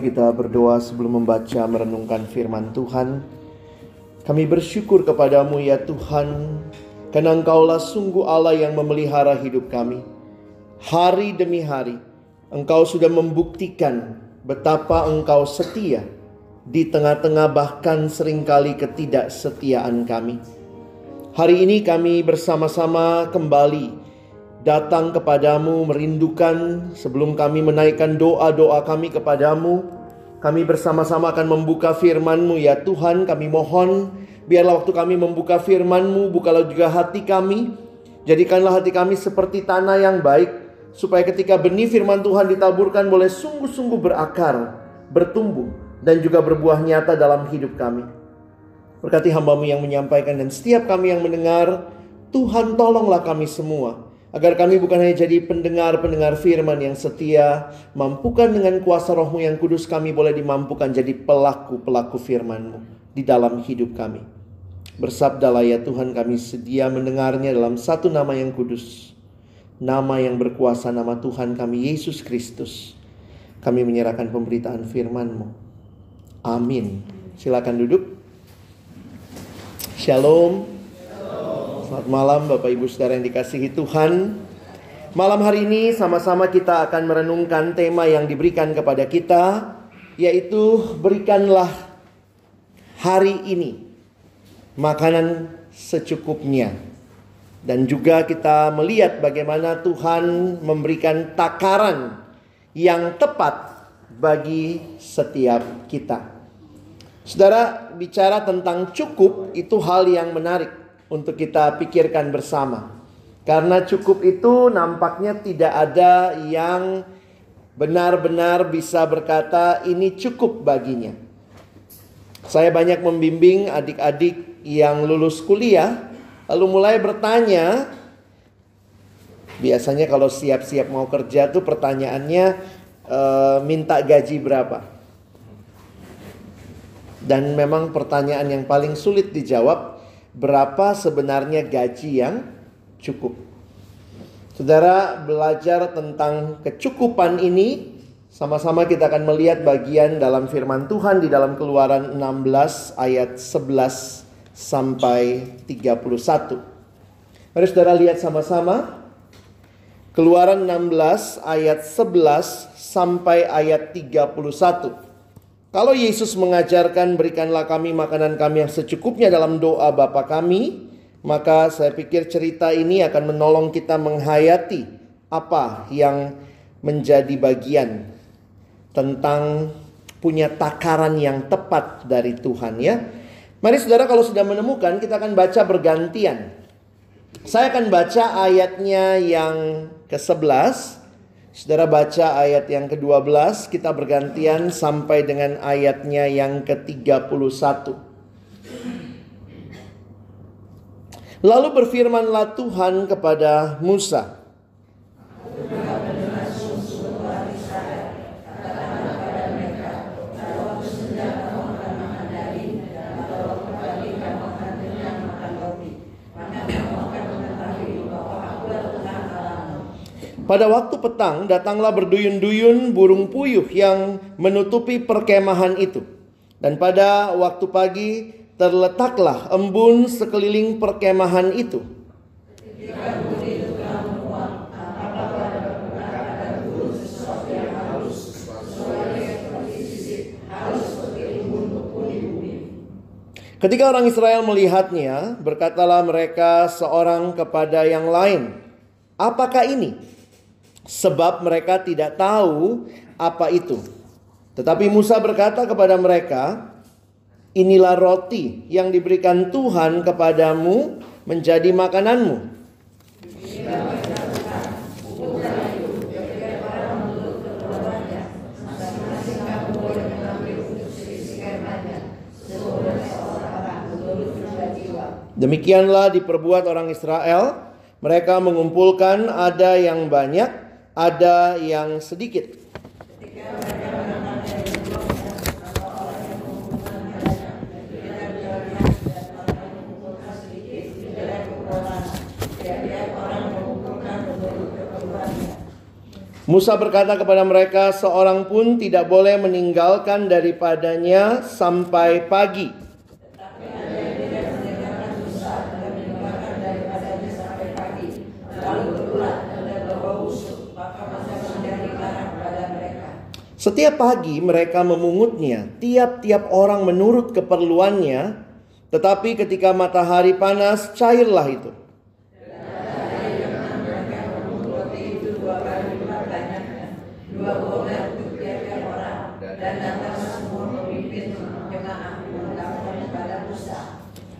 Mari kita berdoa sebelum membaca merenungkan firman Tuhan. Kami bersyukur kepadamu ya Tuhan, karena Engkaulah sungguh Allah yang memelihara hidup kami. Hari demi hari, Engkau sudah membuktikan betapa Engkau setia di tengah-tengah bahkan sering kali ketidaksetiaan kami. Hari ini kami bersama-sama kembali datang kepadamu merindukan sebelum kami menaikkan doa-doa kami kepadamu. Kami bersama-sama akan membuka firman-Mu ya Tuhan kami mohon biarlah waktu kami membuka firman-Mu bukalah juga hati kami. Jadikanlah hati kami seperti tanah yang baik supaya ketika benih firman Tuhan ditaburkan boleh sungguh-sungguh berakar, bertumbuh dan juga berbuah nyata dalam hidup kami. Berkati hambamu yang menyampaikan dan setiap kami yang mendengar, Tuhan tolonglah kami semua Agar kami bukan hanya jadi pendengar-pendengar firman yang setia, mampukan dengan kuasa rohmu yang kudus kami boleh dimampukan jadi pelaku-pelaku firmanmu di dalam hidup kami. Bersabdalah ya Tuhan kami sedia mendengarnya dalam satu nama yang kudus. Nama yang berkuasa nama Tuhan kami Yesus Kristus. Kami menyerahkan pemberitaan firmanmu. Amin. Silakan duduk. Shalom. Selamat malam Bapak Ibu Saudara yang dikasihi Tuhan. Malam hari ini sama-sama kita akan merenungkan tema yang diberikan kepada kita yaitu berikanlah hari ini makanan secukupnya. Dan juga kita melihat bagaimana Tuhan memberikan takaran yang tepat bagi setiap kita. Saudara bicara tentang cukup itu hal yang menarik untuk kita pikirkan bersama. Karena cukup itu nampaknya tidak ada yang benar-benar bisa berkata ini cukup baginya. Saya banyak membimbing adik-adik yang lulus kuliah lalu mulai bertanya biasanya kalau siap-siap mau kerja tuh pertanyaannya e, minta gaji berapa? Dan memang pertanyaan yang paling sulit dijawab berapa sebenarnya gaji yang cukup. Saudara belajar tentang kecukupan ini sama-sama kita akan melihat bagian dalam firman Tuhan di dalam Keluaran 16 ayat 11 sampai 31. Mari Saudara lihat sama-sama. Keluaran 16 ayat 11 sampai ayat 31. Kalau Yesus mengajarkan berikanlah kami makanan kami yang secukupnya dalam doa Bapa kami, maka saya pikir cerita ini akan menolong kita menghayati apa yang menjadi bagian tentang punya takaran yang tepat dari Tuhan ya. Mari saudara kalau sudah menemukan kita akan baca bergantian. Saya akan baca ayatnya yang ke-11 Saudara baca ayat yang ke-12, kita bergantian sampai dengan ayatnya yang ke-31. Lalu berfirmanlah Tuhan kepada Musa, Pada waktu petang datanglah berduyun-duyun burung puyuh yang menutupi perkemahan itu. Dan pada waktu pagi terletaklah embun sekeliling perkemahan itu. Ketika orang Israel melihatnya, berkatalah mereka seorang kepada yang lain, "Apakah ini?" Sebab mereka tidak tahu apa itu. Tetapi Musa berkata kepada mereka, "Inilah roti yang diberikan Tuhan kepadamu menjadi makananmu." Demikianlah diperbuat orang Israel. Mereka mengumpulkan ada yang banyak ada yang sedikit. Musa berkata kepada mereka, seorang pun tidak boleh meninggalkan daripadanya sampai pagi. Setiap pagi mereka memungutnya, tiap-tiap orang menurut keperluannya, tetapi ketika matahari panas, cairlah itu.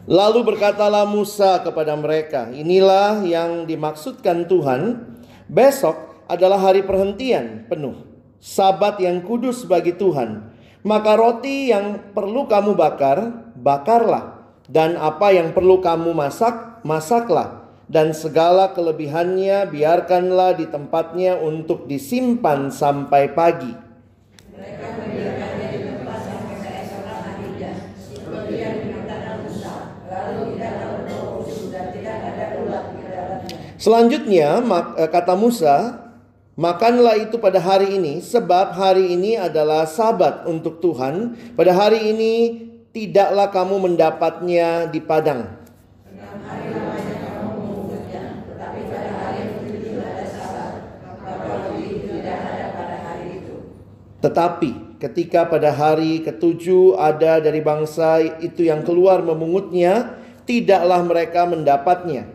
Lalu berkatalah Musa kepada mereka, "Inilah yang dimaksudkan Tuhan. Besok adalah hari perhentian penuh sabat yang kudus bagi Tuhan. Maka roti yang perlu kamu bakar, bakarlah. Dan apa yang perlu kamu masak, masaklah. Dan segala kelebihannya biarkanlah di tempatnya untuk disimpan sampai pagi. Selanjutnya eh, kata Musa, makanlah itu pada hari ini sebab hari ini adalah sabat untuk Tuhan. Pada hari ini tidaklah kamu mendapatnya di padang. Tetapi ketika pada hari ketujuh ada dari bangsa itu yang keluar memungutnya, tidaklah mereka mendapatnya.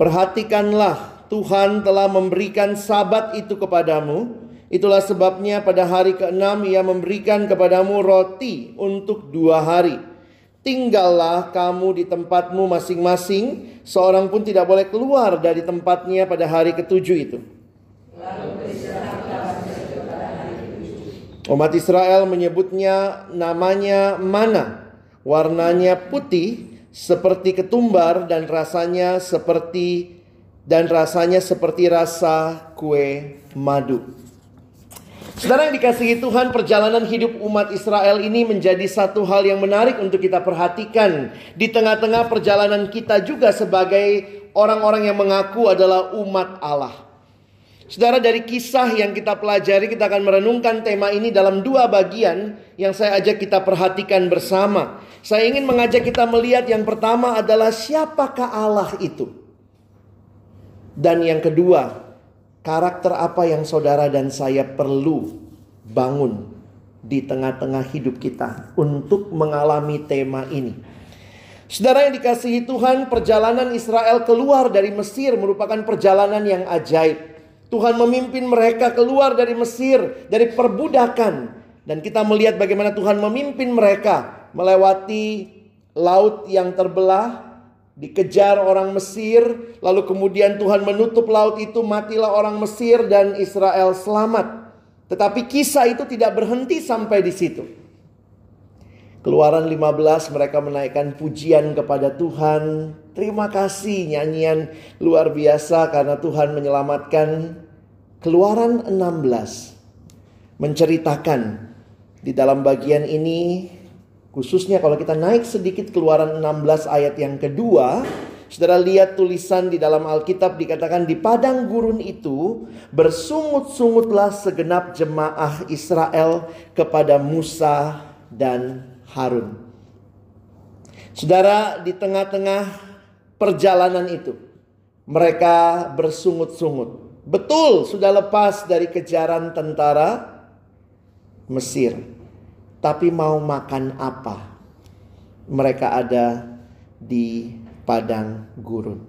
Perhatikanlah, Tuhan telah memberikan sabat itu kepadamu. Itulah sebabnya pada hari keenam ia memberikan kepadamu roti untuk dua hari. Tinggallah kamu di tempatmu masing-masing, seorang pun tidak boleh keluar dari tempatnya pada hari ketujuh itu. Umat Israel menyebutnya namanya mana, warnanya putih seperti ketumbar dan rasanya seperti dan rasanya seperti rasa kue madu. Saudara yang dikasihi Tuhan, perjalanan hidup umat Israel ini menjadi satu hal yang menarik untuk kita perhatikan di tengah-tengah perjalanan kita juga sebagai orang-orang yang mengaku adalah umat Allah. Saudara dari kisah yang kita pelajari kita akan merenungkan tema ini dalam dua bagian yang saya ajak kita perhatikan bersama. Saya ingin mengajak kita melihat yang pertama adalah siapakah Allah itu. Dan yang kedua, karakter apa yang saudara dan saya perlu bangun di tengah-tengah hidup kita untuk mengalami tema ini. Saudara yang dikasihi Tuhan, perjalanan Israel keluar dari Mesir merupakan perjalanan yang ajaib. Tuhan memimpin mereka keluar dari Mesir, dari perbudakan. Dan kita melihat bagaimana Tuhan memimpin mereka melewati laut yang terbelah, dikejar orang Mesir, lalu kemudian Tuhan menutup laut itu, matilah orang Mesir dan Israel selamat. Tetapi kisah itu tidak berhenti sampai di situ. Keluaran 15 mereka menaikkan pujian kepada Tuhan. Terima kasih nyanyian luar biasa karena Tuhan menyelamatkan. Keluaran 16 menceritakan di dalam bagian ini Khususnya kalau kita naik sedikit keluaran 16 ayat yang kedua, Saudara lihat tulisan di dalam Alkitab dikatakan di padang gurun itu bersungut-sungutlah segenap jemaah Israel kepada Musa dan Harun. Saudara di tengah-tengah perjalanan itu mereka bersungut-sungut. Betul sudah lepas dari kejaran tentara Mesir. Tapi mau makan apa? Mereka ada di padang gurun.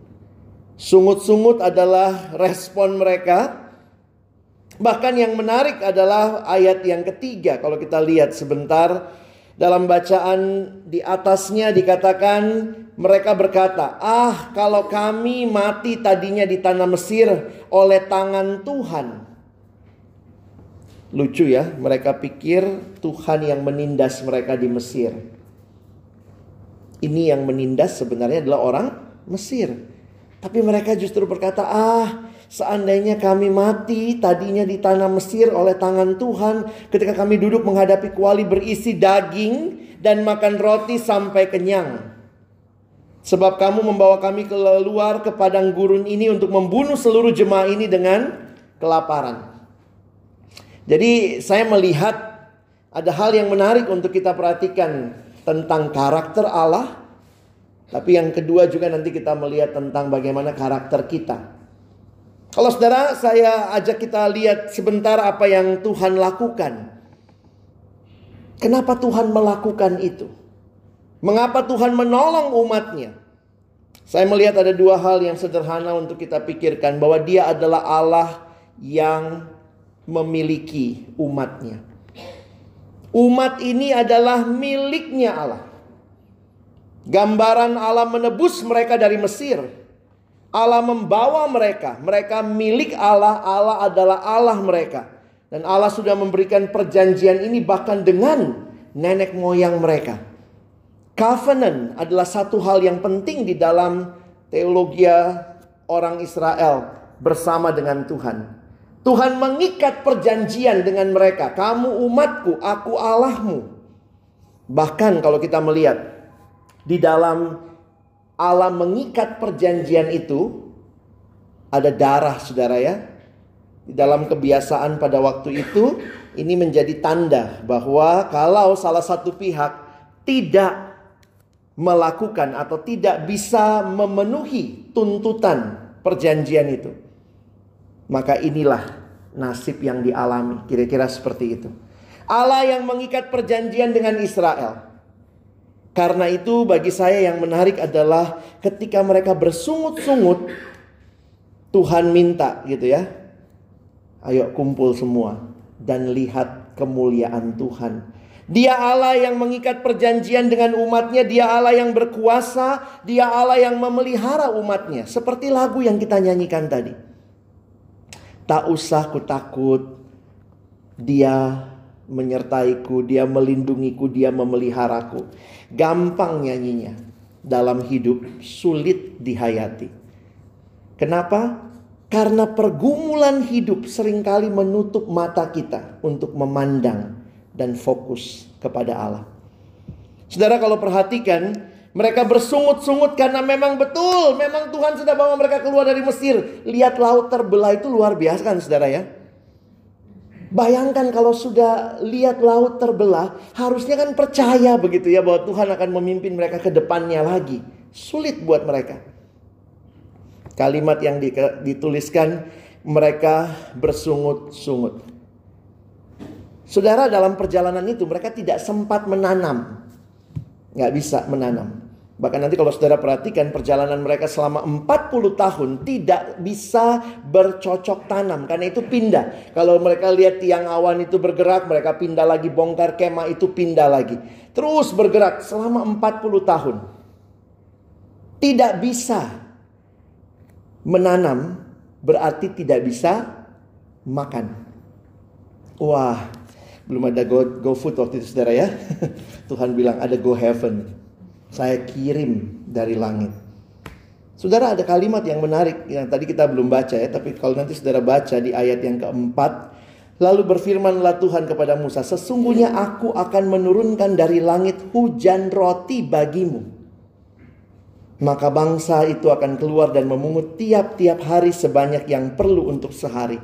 Sungut-sungut adalah respon mereka. Bahkan yang menarik adalah ayat yang ketiga. Kalau kita lihat sebentar dalam bacaan di atasnya dikatakan mereka berkata, "Ah, kalau kami mati tadinya di tanah Mesir oleh tangan Tuhan." Lucu ya, mereka pikir Tuhan yang menindas mereka di Mesir. Ini yang menindas sebenarnya adalah orang Mesir. Tapi mereka justru berkata, "Ah, seandainya kami mati tadinya di tanah Mesir oleh tangan Tuhan, ketika kami duduk menghadapi kuali berisi daging dan makan roti sampai kenyang." Sebab kamu membawa kami keluar ke padang gurun ini untuk membunuh seluruh jemaah ini dengan kelaparan. Jadi saya melihat ada hal yang menarik untuk kita perhatikan tentang karakter Allah. Tapi yang kedua juga nanti kita melihat tentang bagaimana karakter kita. Kalau saudara saya ajak kita lihat sebentar apa yang Tuhan lakukan. Kenapa Tuhan melakukan itu? Mengapa Tuhan menolong umatnya? Saya melihat ada dua hal yang sederhana untuk kita pikirkan bahwa dia adalah Allah yang memiliki umatnya. Umat ini adalah miliknya Allah. Gambaran Allah menebus mereka dari Mesir. Allah membawa mereka, mereka milik Allah, Allah adalah Allah mereka. Dan Allah sudah memberikan perjanjian ini bahkan dengan nenek moyang mereka. Covenant adalah satu hal yang penting di dalam teologi orang Israel bersama dengan Tuhan. Tuhan mengikat perjanjian dengan mereka. Kamu umatku, aku Allahmu. Bahkan kalau kita melihat di dalam Allah mengikat perjanjian itu ada darah saudara ya. Di dalam kebiasaan pada waktu itu ini menjadi tanda bahwa kalau salah satu pihak tidak melakukan atau tidak bisa memenuhi tuntutan perjanjian itu. Maka inilah nasib yang dialami, kira-kira seperti itu. Allah yang mengikat perjanjian dengan Israel. Karena itu bagi saya yang menarik adalah ketika mereka bersungut-sungut Tuhan minta gitu ya. Ayo kumpul semua dan lihat kemuliaan Tuhan dia Allah yang mengikat perjanjian dengan umatnya. Dia Allah yang berkuasa. Dia Allah yang memelihara umatnya. Seperti lagu yang kita nyanyikan tadi. Tak usah ku takut. Dia menyertaiku. Dia melindungiku. Dia memeliharaku. Gampang nyanyinya. Dalam hidup sulit dihayati. Kenapa? Karena pergumulan hidup sering kali menutup mata kita untuk memandang dan fokus kepada Allah. Saudara kalau perhatikan, mereka bersungut-sungut karena memang betul, memang Tuhan sudah bawa mereka keluar dari Mesir. Lihat laut terbelah itu luar biasa kan saudara ya. Bayangkan kalau sudah lihat laut terbelah, harusnya kan percaya begitu ya bahwa Tuhan akan memimpin mereka ke depannya lagi. Sulit buat mereka. Kalimat yang dituliskan, mereka bersungut-sungut. Saudara dalam perjalanan itu mereka tidak sempat menanam. Nggak bisa menanam. Bahkan nanti kalau saudara perhatikan perjalanan mereka selama 40 tahun tidak bisa bercocok tanam. Karena itu pindah. Kalau mereka lihat tiang awan itu bergerak mereka pindah lagi. Bongkar kemah itu pindah lagi. Terus bergerak selama 40 tahun. Tidak bisa menanam berarti tidak bisa makan. Wah, belum ada go, go food waktu itu saudara ya. Tuhan bilang ada go heaven. Saya kirim dari langit. Saudara ada kalimat yang menarik yang tadi kita belum baca ya. Tapi kalau nanti saudara baca di ayat yang keempat. Lalu berfirmanlah Tuhan kepada Musa. Sesungguhnya aku akan menurunkan dari langit hujan roti bagimu. Maka bangsa itu akan keluar dan memungut tiap-tiap hari sebanyak yang perlu untuk sehari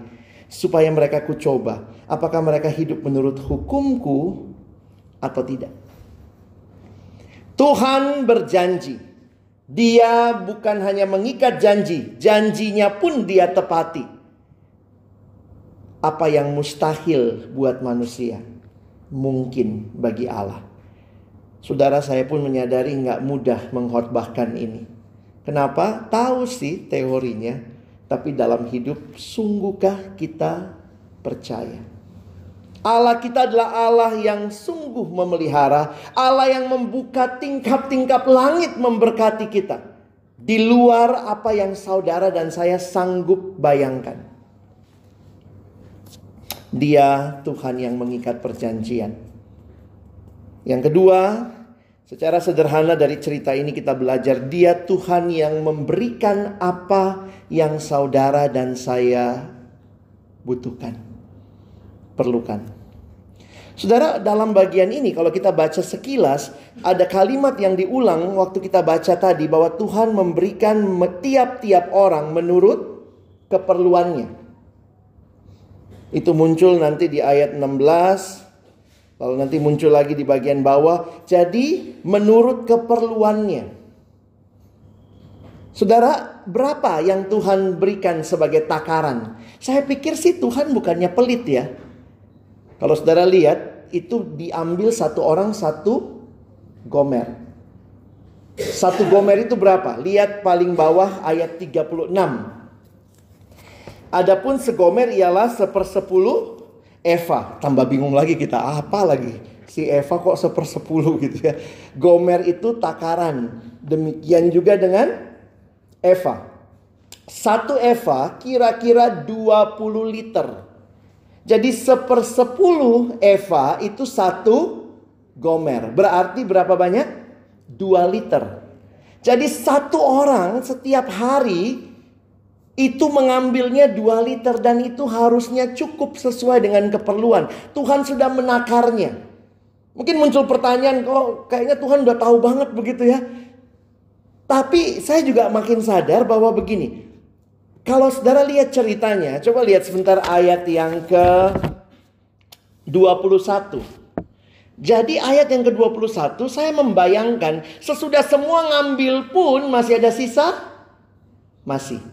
supaya mereka kucoba apakah mereka hidup menurut hukumku atau tidak. Tuhan berjanji. Dia bukan hanya mengikat janji, janjinya pun dia tepati. Apa yang mustahil buat manusia, mungkin bagi Allah. Saudara saya pun menyadari nggak mudah mengkhotbahkan ini. Kenapa? Tahu sih teorinya, tapi dalam hidup, sungguhkah kita percaya? Allah kita adalah Allah yang sungguh memelihara, Allah yang membuka tingkap-tingkap langit memberkati kita. Di luar apa yang saudara dan saya sanggup bayangkan. Dia Tuhan yang mengikat perjanjian. Yang kedua, Secara sederhana dari cerita ini kita belajar dia Tuhan yang memberikan apa yang saudara dan saya butuhkan, perlukan. Saudara, dalam bagian ini kalau kita baca sekilas ada kalimat yang diulang waktu kita baca tadi bahwa Tuhan memberikan tiap-tiap orang menurut keperluannya. Itu muncul nanti di ayat 16 Lalu nanti muncul lagi di bagian bawah. Jadi menurut keperluannya. Saudara, berapa yang Tuhan berikan sebagai takaran? Saya pikir sih Tuhan bukannya pelit ya. Kalau saudara lihat, itu diambil satu orang satu gomer. Satu gomer itu berapa? Lihat paling bawah ayat 36. Adapun segomer ialah sepersepuluh Eva. Tambah bingung lagi kita, apa lagi? Si Eva kok sepersepuluh gitu ya. Gomer itu takaran. Demikian juga dengan Eva. Satu Eva kira-kira 20 liter. Jadi sepersepuluh Eva itu satu gomer. Berarti berapa banyak? 2 liter. Jadi satu orang setiap hari itu mengambilnya 2 liter dan itu harusnya cukup sesuai dengan keperluan. Tuhan sudah menakarnya. Mungkin muncul pertanyaan kok kayaknya Tuhan udah tahu banget begitu ya. Tapi saya juga makin sadar bahwa begini. Kalau saudara lihat ceritanya, coba lihat sebentar ayat yang ke 21. Jadi ayat yang ke-21 saya membayangkan sesudah semua ngambil pun masih ada sisa? Masih.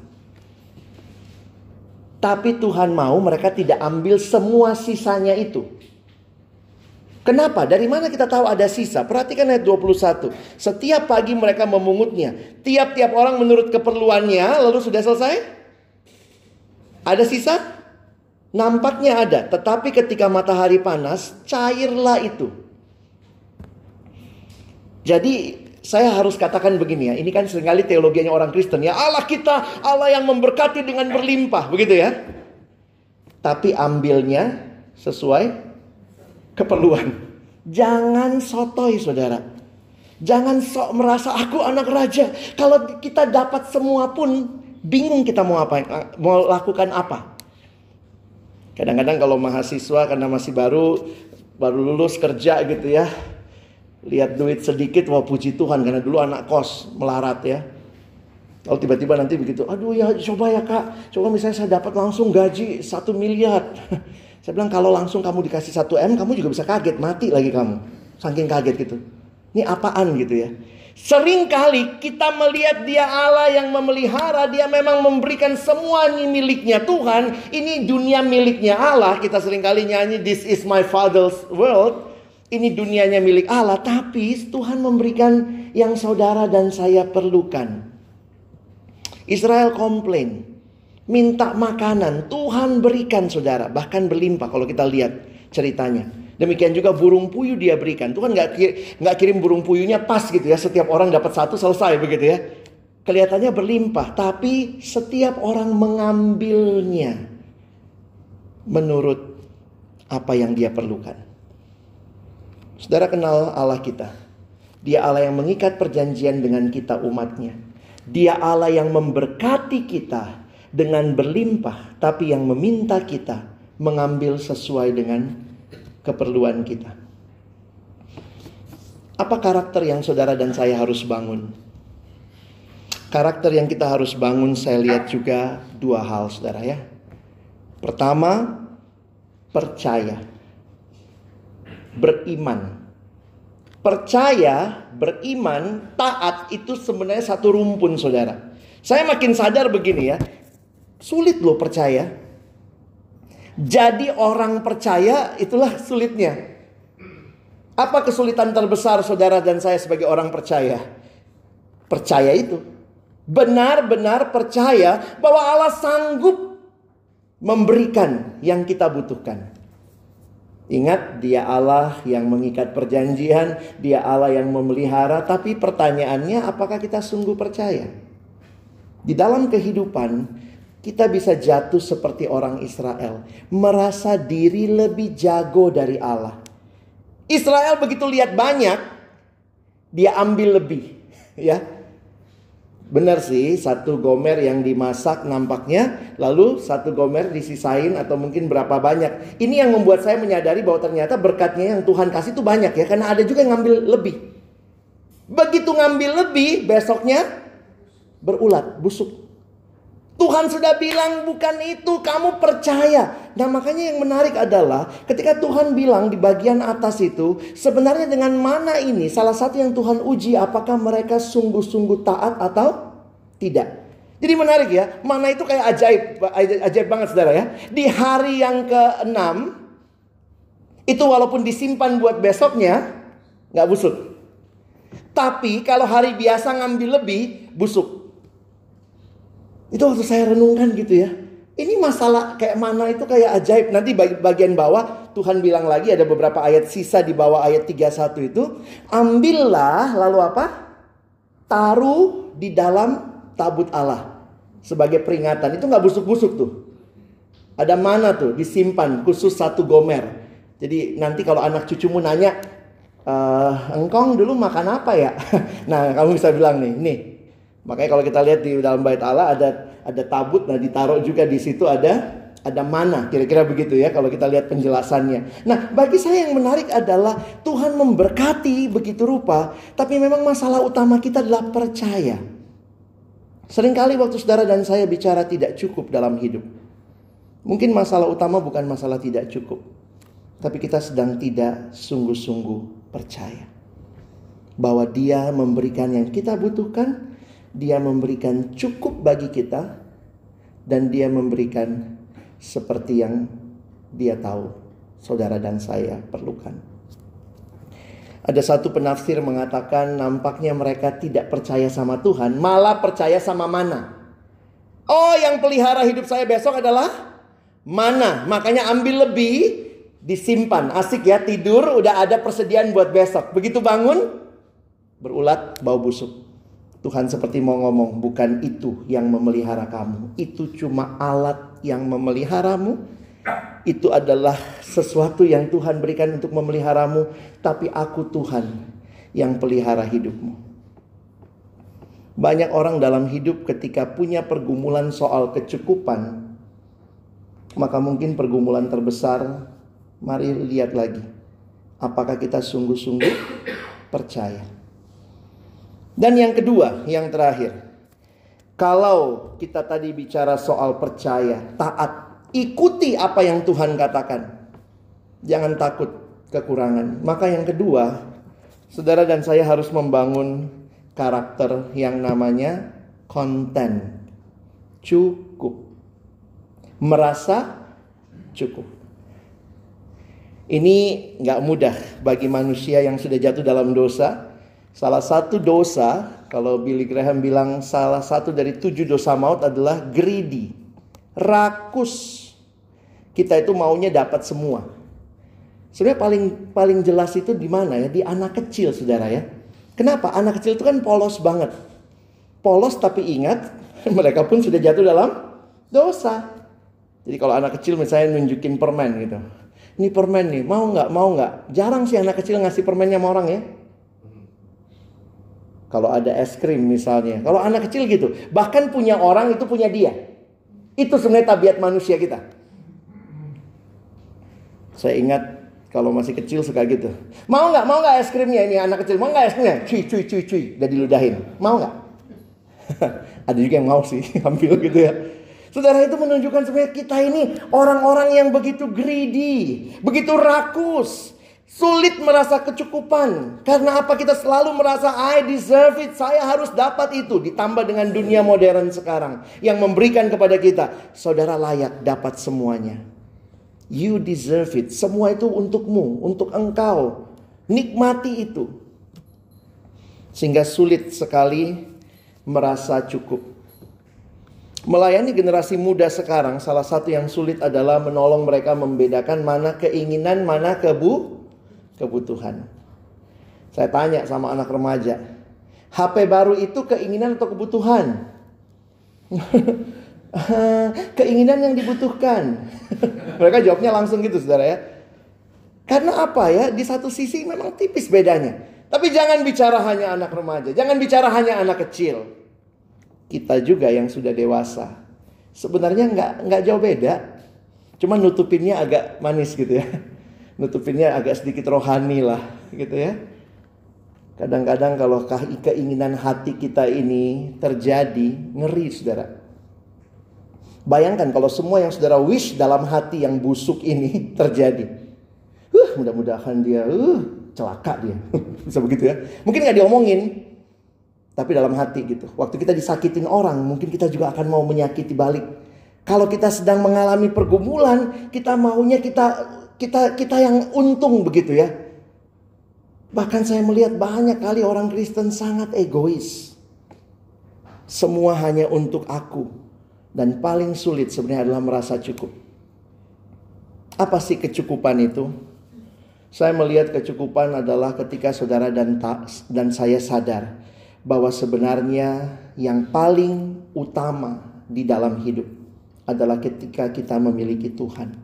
Tapi Tuhan mau mereka tidak ambil semua sisanya itu. Kenapa? Dari mana kita tahu ada sisa? Perhatikan ayat 21. Setiap pagi mereka memungutnya. Tiap-tiap orang menurut keperluannya lalu sudah selesai? Ada sisa? Nampaknya ada, tetapi ketika matahari panas, cairlah itu. Jadi saya harus katakan begini ya, ini kan sering kali teologinya orang Kristen ya. Allah kita, Allah yang memberkati dengan berlimpah, begitu ya. Tapi ambilnya sesuai keperluan. Jangan sotoy saudara. Jangan sok merasa aku anak raja. Kalau kita dapat semua pun bingung kita mau apa, mau lakukan apa. Kadang-kadang kalau mahasiswa karena masih baru baru lulus kerja gitu ya. Lihat duit sedikit wah puji Tuhan karena dulu anak kos melarat ya. Lalu tiba-tiba nanti begitu, aduh ya coba ya kak, coba misalnya saya dapat langsung gaji satu miliar. saya bilang kalau langsung kamu dikasih satu M, kamu juga bisa kaget, mati lagi kamu. Saking kaget gitu. Ini apaan gitu ya. Sering kali kita melihat dia Allah yang memelihara, dia memang memberikan semua ini miliknya Tuhan. Ini dunia miliknya Allah. Kita sering kali nyanyi This is my father's world. Ini dunianya milik Allah, tapi Tuhan memberikan yang saudara dan saya perlukan. Israel komplain, minta makanan, Tuhan berikan saudara, bahkan berlimpah kalau kita lihat ceritanya. Demikian juga burung puyuh dia berikan. Tuhan nggak nggak kirim burung puyuhnya pas gitu ya. Setiap orang dapat satu selesai begitu ya. Kelihatannya berlimpah, tapi setiap orang mengambilnya menurut apa yang dia perlukan. Saudara kenal Allah kita. Dia Allah yang mengikat perjanjian dengan kita umatnya. Dia Allah yang memberkati kita dengan berlimpah, tapi yang meminta kita mengambil sesuai dengan keperluan kita. Apa karakter yang saudara dan saya harus bangun? Karakter yang kita harus bangun saya lihat juga dua hal saudara ya. Pertama, percaya. Beriman. Percaya, beriman, taat itu sebenarnya satu rumpun saudara. Saya makin sadar begini ya. Sulit loh percaya. Jadi orang percaya itulah sulitnya. Apa kesulitan terbesar saudara dan saya sebagai orang percaya? Percaya itu. Benar-benar percaya bahwa Allah sanggup memberikan yang kita butuhkan. Ingat, Dia Allah yang mengikat perjanjian, Dia Allah yang memelihara, tapi pertanyaannya, apakah kita sungguh percaya? Di dalam kehidupan, kita bisa jatuh seperti orang Israel, merasa diri lebih jago dari Allah. Israel begitu lihat banyak, dia ambil lebih, ya. Benar sih, satu gomer yang dimasak nampaknya, lalu satu gomer disisain atau mungkin berapa banyak. Ini yang membuat saya menyadari bahwa ternyata berkatnya yang Tuhan kasih itu banyak ya, karena ada juga yang ngambil lebih. Begitu ngambil lebih, besoknya berulat, busuk. Tuhan sudah bilang bukan itu, kamu percaya. Nah makanya yang menarik adalah ketika Tuhan bilang di bagian atas itu, sebenarnya dengan mana ini? Salah satu yang Tuhan uji apakah mereka sungguh-sungguh taat atau tidak. Jadi menarik ya, mana itu kayak ajaib, ajaib banget saudara ya. Di hari yang ke-6, itu walaupun disimpan buat besoknya, nggak busuk. Tapi kalau hari biasa ngambil lebih, busuk. Itu waktu saya renungkan gitu ya. Ini masalah kayak mana itu kayak ajaib. Nanti bagian bawah Tuhan bilang lagi ada beberapa ayat sisa di bawah ayat 31 itu. Ambillah lalu apa? Taruh di dalam tabut Allah. Sebagai peringatan. Itu nggak busuk-busuk tuh. Ada mana tuh disimpan khusus satu gomer. Jadi nanti kalau anak cucumu nanya, e, engkong dulu makan apa ya? nah kamu bisa bilang nih, nih. Makanya kalau kita lihat di dalam bait Allah ada ada tabut, nah ditaruh juga di situ ada ada mana kira-kira begitu ya kalau kita lihat penjelasannya. Nah, bagi saya yang menarik adalah Tuhan memberkati begitu rupa, tapi memang masalah utama kita adalah percaya. Seringkali waktu saudara dan saya bicara tidak cukup dalam hidup. Mungkin masalah utama bukan masalah tidak cukup, tapi kita sedang tidak sungguh-sungguh percaya bahwa Dia memberikan yang kita butuhkan, Dia memberikan cukup bagi kita, dan Dia memberikan seperti yang dia tahu saudara dan saya perlukan. Ada satu penafsir mengatakan nampaknya mereka tidak percaya sama Tuhan, malah percaya sama mana. Oh, yang pelihara hidup saya besok adalah mana. Makanya ambil lebih, disimpan. Asik ya, tidur udah ada persediaan buat besok. Begitu bangun, berulat bau busuk. Tuhan seperti mau ngomong, bukan itu yang memelihara kamu. Itu cuma alat yang memeliharamu. Itu adalah sesuatu yang Tuhan berikan untuk memeliharamu, tapi aku Tuhan yang pelihara hidupmu. Banyak orang dalam hidup ketika punya pergumulan soal kecukupan, maka mungkin pergumulan terbesar, mari lihat lagi. Apakah kita sungguh-sungguh percaya? Dan yang kedua, yang terakhir, kalau kita tadi bicara soal percaya, taat, ikuti apa yang Tuhan katakan. Jangan takut kekurangan. Maka yang kedua, saudara dan saya harus membangun karakter yang namanya konten. Cukup. Merasa cukup. Ini nggak mudah bagi manusia yang sudah jatuh dalam dosa. Salah satu dosa kalau Billy Graham bilang salah satu dari tujuh dosa maut adalah greedy. Rakus. Kita itu maunya dapat semua. Sebenarnya paling paling jelas itu di mana ya? Di anak kecil, Saudara ya. Kenapa? Anak kecil itu kan polos banget. Polos tapi ingat mereka pun sudah jatuh dalam dosa. Jadi kalau anak kecil misalnya nunjukin permen gitu. Ini permen nih, mau nggak? Mau nggak? Jarang sih anak kecil ngasih permennya sama orang ya. Kalau ada es krim misalnya. Kalau anak kecil gitu. Bahkan punya orang itu punya dia. Itu sebenarnya tabiat manusia kita. Saya ingat kalau masih kecil suka gitu. Mau nggak? Mau nggak es krimnya ini anak kecil? Mau nggak es krimnya? Cuy, cuy, cuy, cuy. Udah diludahin. Mau nggak? ada juga yang mau sih ambil gitu ya. Saudara itu menunjukkan sebenarnya kita ini orang-orang yang begitu greedy, begitu rakus, Sulit merasa kecukupan. Karena apa kita selalu merasa I deserve it. Saya harus dapat itu. Ditambah dengan dunia modern sekarang. Yang memberikan kepada kita. Saudara layak dapat semuanya. You deserve it. Semua itu untukmu. Untuk engkau. Nikmati itu. Sehingga sulit sekali merasa cukup. Melayani generasi muda sekarang, salah satu yang sulit adalah menolong mereka membedakan mana keinginan, mana kebu kebutuhan. Saya tanya sama anak remaja, HP baru itu keinginan atau kebutuhan? keinginan yang dibutuhkan. Mereka jawabnya langsung gitu saudara ya. Karena apa ya? Di satu sisi memang tipis bedanya. Tapi jangan bicara hanya anak remaja. Jangan bicara hanya anak kecil. Kita juga yang sudah dewasa. Sebenarnya nggak nggak jauh beda. Cuma nutupinnya agak manis gitu ya nutupinnya agak sedikit rohani lah gitu ya. Kadang-kadang kalau keinginan hati kita ini terjadi, ngeri saudara. Bayangkan kalau semua yang saudara wish dalam hati yang busuk ini terjadi. Uh, mudah-mudahan dia, uh, celaka dia. Bisa begitu ya. Mungkin nggak diomongin, tapi dalam hati gitu. Waktu kita disakitin orang, mungkin kita juga akan mau menyakiti balik. Kalau kita sedang mengalami pergumulan, kita maunya kita kita kita yang untung begitu ya. Bahkan saya melihat banyak kali orang Kristen sangat egois. Semua hanya untuk aku. Dan paling sulit sebenarnya adalah merasa cukup. Apa sih kecukupan itu? Saya melihat kecukupan adalah ketika saudara dan dan saya sadar bahwa sebenarnya yang paling utama di dalam hidup adalah ketika kita memiliki Tuhan.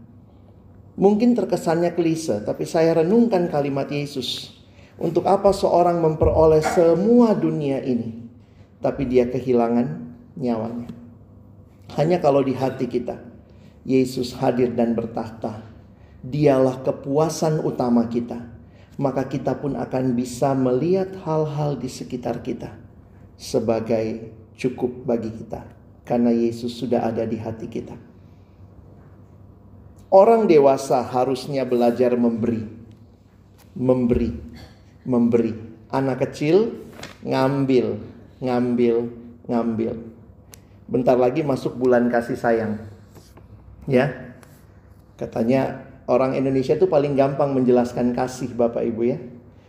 Mungkin terkesannya klise, tapi saya renungkan kalimat Yesus. Untuk apa seorang memperoleh semua dunia ini, tapi dia kehilangan nyawanya? Hanya kalau di hati kita, Yesus hadir dan bertahta dialah kepuasan utama kita, maka kita pun akan bisa melihat hal-hal di sekitar kita sebagai cukup bagi kita, karena Yesus sudah ada di hati kita. Orang dewasa harusnya belajar memberi, memberi, memberi. Anak kecil ngambil, ngambil, ngambil. Bentar lagi masuk bulan kasih sayang, ya. Katanya orang Indonesia itu paling gampang menjelaskan kasih Bapak Ibu ya.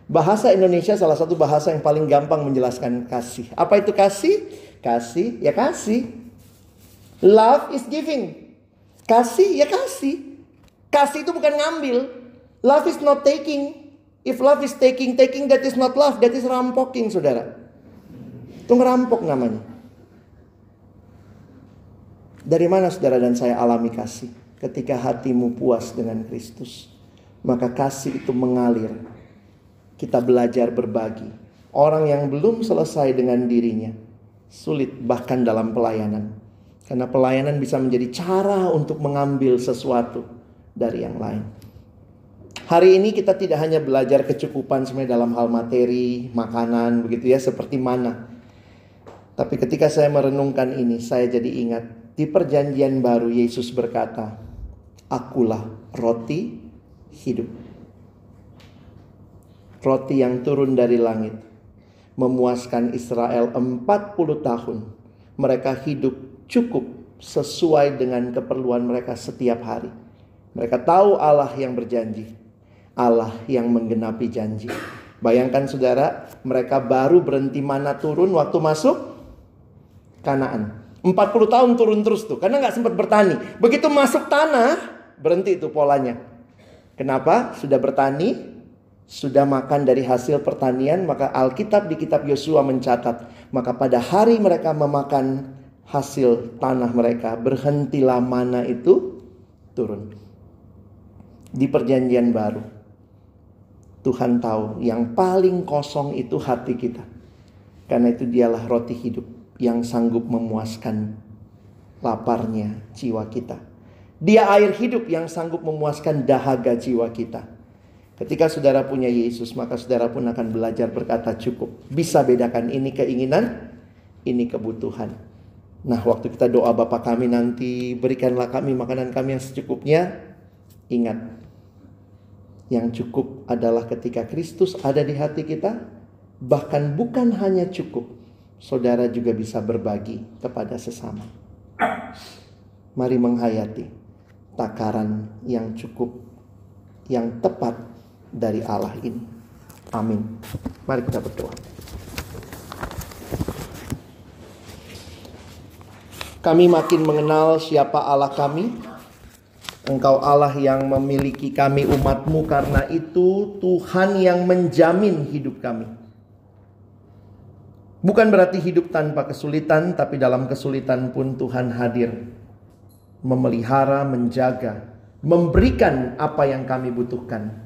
Bahasa Indonesia salah satu bahasa yang paling gampang menjelaskan kasih. Apa itu kasih? Kasih ya kasih. Love is giving. Kasih ya kasih. Kasih itu bukan ngambil. Love is not taking. If love is taking, taking that is not love, that is rampoking saudara. Itu ngerampok namanya. Dari mana saudara dan saya alami kasih? ketika hatimu puas dengan Kristus. Maka kasih itu mengalir. Kita belajar berbagi. Orang yang belum selesai dengan dirinya sulit bahkan dalam pelayanan. Karena pelayanan bisa menjadi cara untuk mengambil sesuatu dari yang lain. Hari ini kita tidak hanya belajar kecukupan sebenarnya dalam hal materi, makanan, begitu ya, seperti mana. Tapi ketika saya merenungkan ini, saya jadi ingat di perjanjian baru Yesus berkata, akulah roti hidup. Roti yang turun dari langit. Memuaskan Israel 40 tahun. Mereka hidup cukup sesuai dengan keperluan mereka setiap hari. Mereka tahu Allah yang berjanji. Allah yang menggenapi janji. Bayangkan saudara, mereka baru berhenti mana turun waktu masuk Kanaan. 40 tahun turun terus tuh, karena nggak sempat bertani. Begitu masuk tanah, Berhenti itu polanya. Kenapa? Sudah bertani, sudah makan dari hasil pertanian, maka Alkitab di kitab Yosua mencatat, maka pada hari mereka memakan hasil tanah mereka, berhentilah mana itu turun. Di perjanjian baru, Tuhan tahu yang paling kosong itu hati kita. Karena itu dialah roti hidup yang sanggup memuaskan laparnya jiwa kita. Dia air hidup yang sanggup memuaskan dahaga jiwa kita. Ketika saudara punya Yesus, maka saudara pun akan belajar berkata cukup. Bisa bedakan ini keinginan, ini kebutuhan. Nah, waktu kita doa Bapa kami nanti, berikanlah kami makanan kami yang secukupnya. Ingat, yang cukup adalah ketika Kristus ada di hati kita, bahkan bukan hanya cukup, saudara juga bisa berbagi kepada sesama. Mari menghayati takaran yang cukup, yang tepat dari Allah ini. Amin. Mari kita berdoa. Kami makin mengenal siapa Allah kami. Engkau Allah yang memiliki kami umatmu karena itu Tuhan yang menjamin hidup kami. Bukan berarti hidup tanpa kesulitan, tapi dalam kesulitan pun Tuhan hadir memelihara, menjaga, memberikan apa yang kami butuhkan.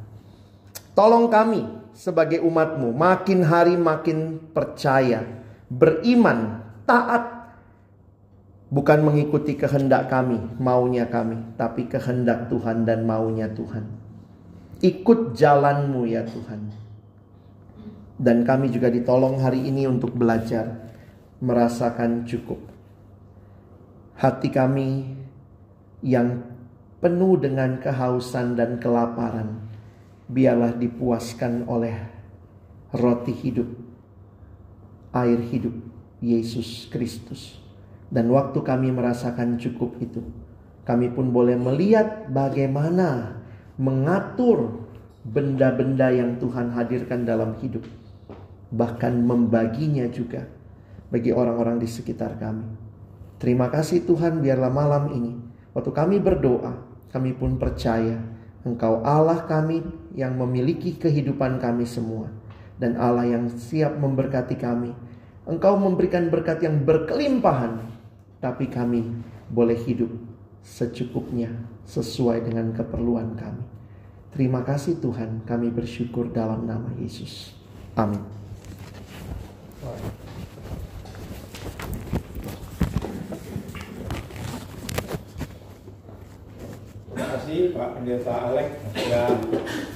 Tolong kami sebagai umatmu makin hari makin percaya, beriman, taat. Bukan mengikuti kehendak kami, maunya kami, tapi kehendak Tuhan dan maunya Tuhan. Ikut jalanmu ya Tuhan. Dan kami juga ditolong hari ini untuk belajar merasakan cukup. Hati kami yang penuh dengan kehausan dan kelaparan, biarlah dipuaskan oleh roti hidup, air hidup, Yesus Kristus. Dan waktu kami merasakan cukup itu, kami pun boleh melihat bagaimana mengatur benda-benda yang Tuhan hadirkan dalam hidup, bahkan membaginya juga bagi orang-orang di sekitar kami. Terima kasih Tuhan, biarlah malam ini, waktu kami berdoa, kami pun percaya Engkau Allah kami yang memiliki kehidupan kami semua, dan Allah yang siap memberkati kami. Engkau memberikan berkat yang berkelimpahan, tapi kami boleh hidup secukupnya sesuai dengan keperluan kami. Terima kasih Tuhan, kami bersyukur dalam nama Yesus. Amin. Terima kasih Pak Pendeta Alek sudah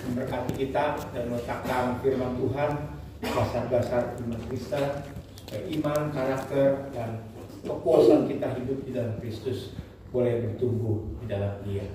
memberkati kita dan meletakkan firman Tuhan dasar-dasar iman Kristen iman, karakter, dan kepuasan kita hidup di dalam Kristus boleh bertumbuh di dalam Dia.